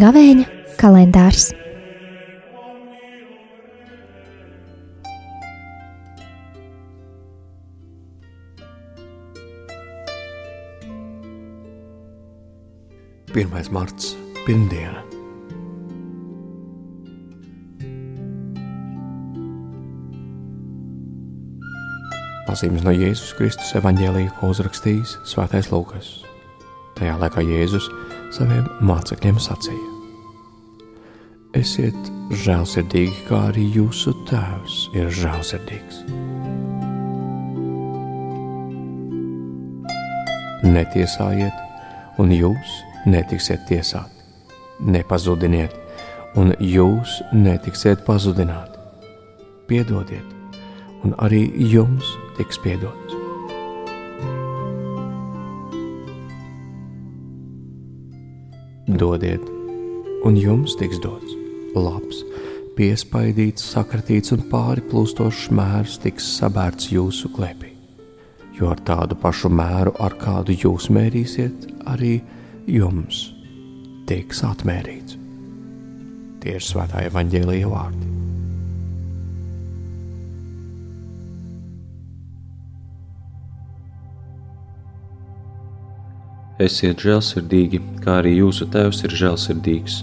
Gavēņa kalendārs. Pirmais marts, pirmdiena. Pazīmes no Jēzus Kristus evanģēlīja, ko uzrakstījis Svētais Lūkas. Tajā laikā Jēzus saviem mācekļiem sacīja: Esiet žēlsirdīgi, kā arī jūsu tēvs ir žēlsirdīgs. Netiesājiet, un jūs netiksiet tiesāti. Nepazudiniet, un jūs netiksiet pazudināti. Piedodiet, un arī jums tiks piedots. Dodiet, un jums tiks dots labs, piespaidīts, sakratīts un pāri plūstošs mērs tiks sabērts jūsu klēpī. Jo ar tādu pašu mēru, ar kādu jūs mērīsiet, arī jums tiks atmērīts. Tie ir svētā evaņģēlīja vārdi. Esiet žēlsirdīgi, kā arī jūsu tēvs ir žēlsirdīgs.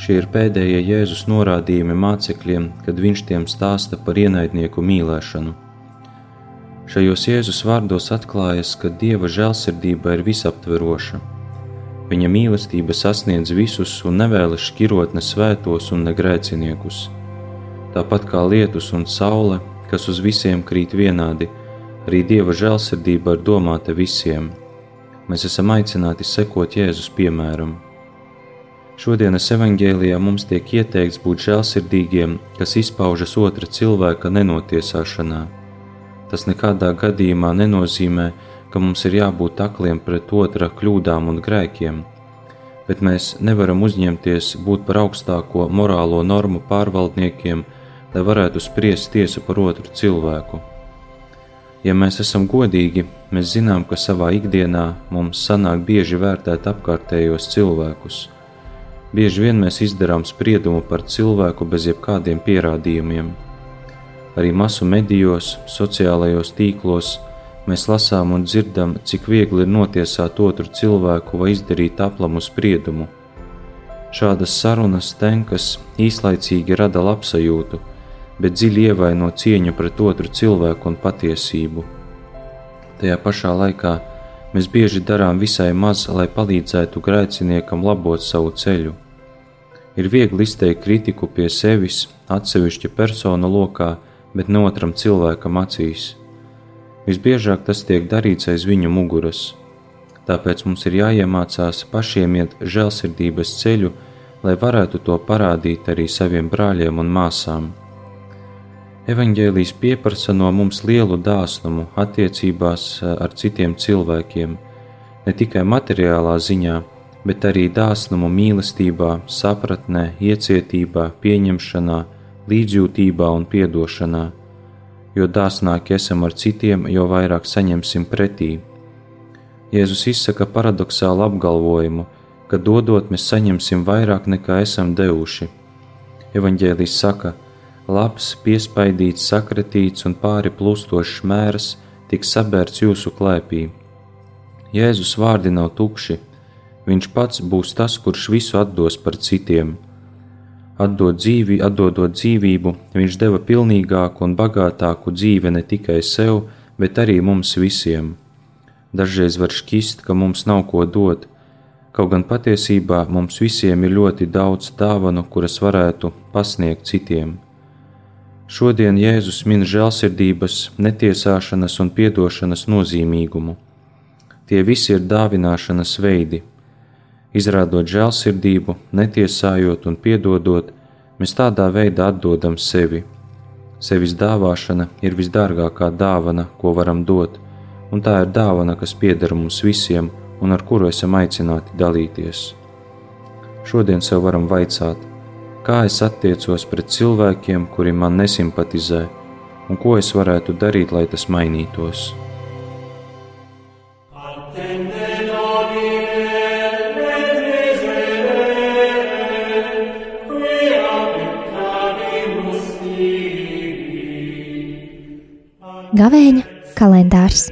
Šie ir pēdējie Jēzus norādījumi mācekļiem, kad viņš tiem stāsta par ienaidnieku mīlēšanu. Šajos Jēzus vārdos atklājas, ka Dieva žēlsirdība ir visaptveroša. Viņa mīlestība sasniedz visus un nevēlas šķirot ne svētos un ne grēciniekus. Tāpat kā lietus un saule, kas uz visiem krīt vienādi, arī Dieva žēlsirdība ir domāta visiem – Mēs esam aicināti sekot Jēzus piemēram. Šodienas evanģēlijā mums tiek ieteikts būt žēlsirdīgiem, kas izpaužas otra cilvēka nenotiesāšanā. Tas nekādā gadījumā nenozīmē, ka mums ir jābūt akliem pret otra kļūdām un grēkiem, bet mēs nevaram uzņemties būt par augstāko morālo normu pārvaldniekiem, lai varētu spriest tiesu par otru cilvēku. Ja mēs esam godīgi, mēs zinām, ka savā ikdienā mums sanāk bieži vērtēt apkārtējos cilvēkus. Bieži vien mēs izdarām spriedumu par cilvēku bez jebkādiem pierādījumiem. Arī masu medijos, sociālajos tīklos mēs lasām un dzirdam, cik viegli ir notiesāt otru cilvēku vai izdarīt aplamu spriedumu. Šādas sarunas tenkas īslaicīgi rada labsajūtu bet dziļi ievaino cieņu pret otru cilvēku un patiesību. Tajā pašā laikā mēs bieži darām visai maz, lai palīdzētu grēciniekam labot savu ceļu. Ir viegli izteikt kritiku pie sevis, atsevišķa persona lokā, bet ne otram cilvēkam acīs. Visbiežāk tas tiek darīts aiz viņu muguras. Tāpēc mums ir jāiemācās pašiem iet žēlsirdības ceļu, lai varētu to parādīt arī saviem brāļiem un māsām. Evanģēlijs pieprasa no mums lielu dāsnumu attiecībās eh, ar citiem cilvēkiem, ne tikai materiālā ziņā, bet arī dāsnumu mīlestībā, sapratnē, iecietībā, pieņemšanā, līdzjūtībā un piedošanā. Jo dāsnāki esam ar citiem, jo vairāk saņemsim pretī. Jēzus izsaka paradoxālu apgalvojumu, ka dodot mēs saņemsim vairāk nekā esam devuši. Evanģēlijs saka, ka labs, piespaidīts, sakratīts un pāri plūstošs mērs tiks sabērts jūsu klēpī. Jēzus vārdi nav tukši, viņš pats būs tas, kurš visu atdos par citiem. Atdot dzīvi, atdodot dzīvību, viņš deva pilnīgāku un bagātāku dzīvi ne tikai sev, bet arī mums visiem. Dažreiz var šķist, ka mums nav ko dot, kaut gan patiesībā mums visiem ir ļoti daudz dāvanu, kuras varētu pasniegt citiem. Šodien Jēzus min žēlsirdības, netiesāšanas un piedošanas nozīmīgumu. Tie visi ir dāvināšanas veidi. Izrādot žēlsirdību, netiesājot un piedodot, mēs tādā veidā atdodam sevi. Sevis dāvāšana ir visdārgākā dāvana, ko varam dot, un tā ir dāvana, kas pieder mums visiem un ar kuru esam aicināti dalīties. Šodien sev varam vaicāt, kā es attiecos pret cilvēkiem, kuri man nesimpatizē, un ko es varētu darīt, lai tas mainītos. Gavēņa kalendārs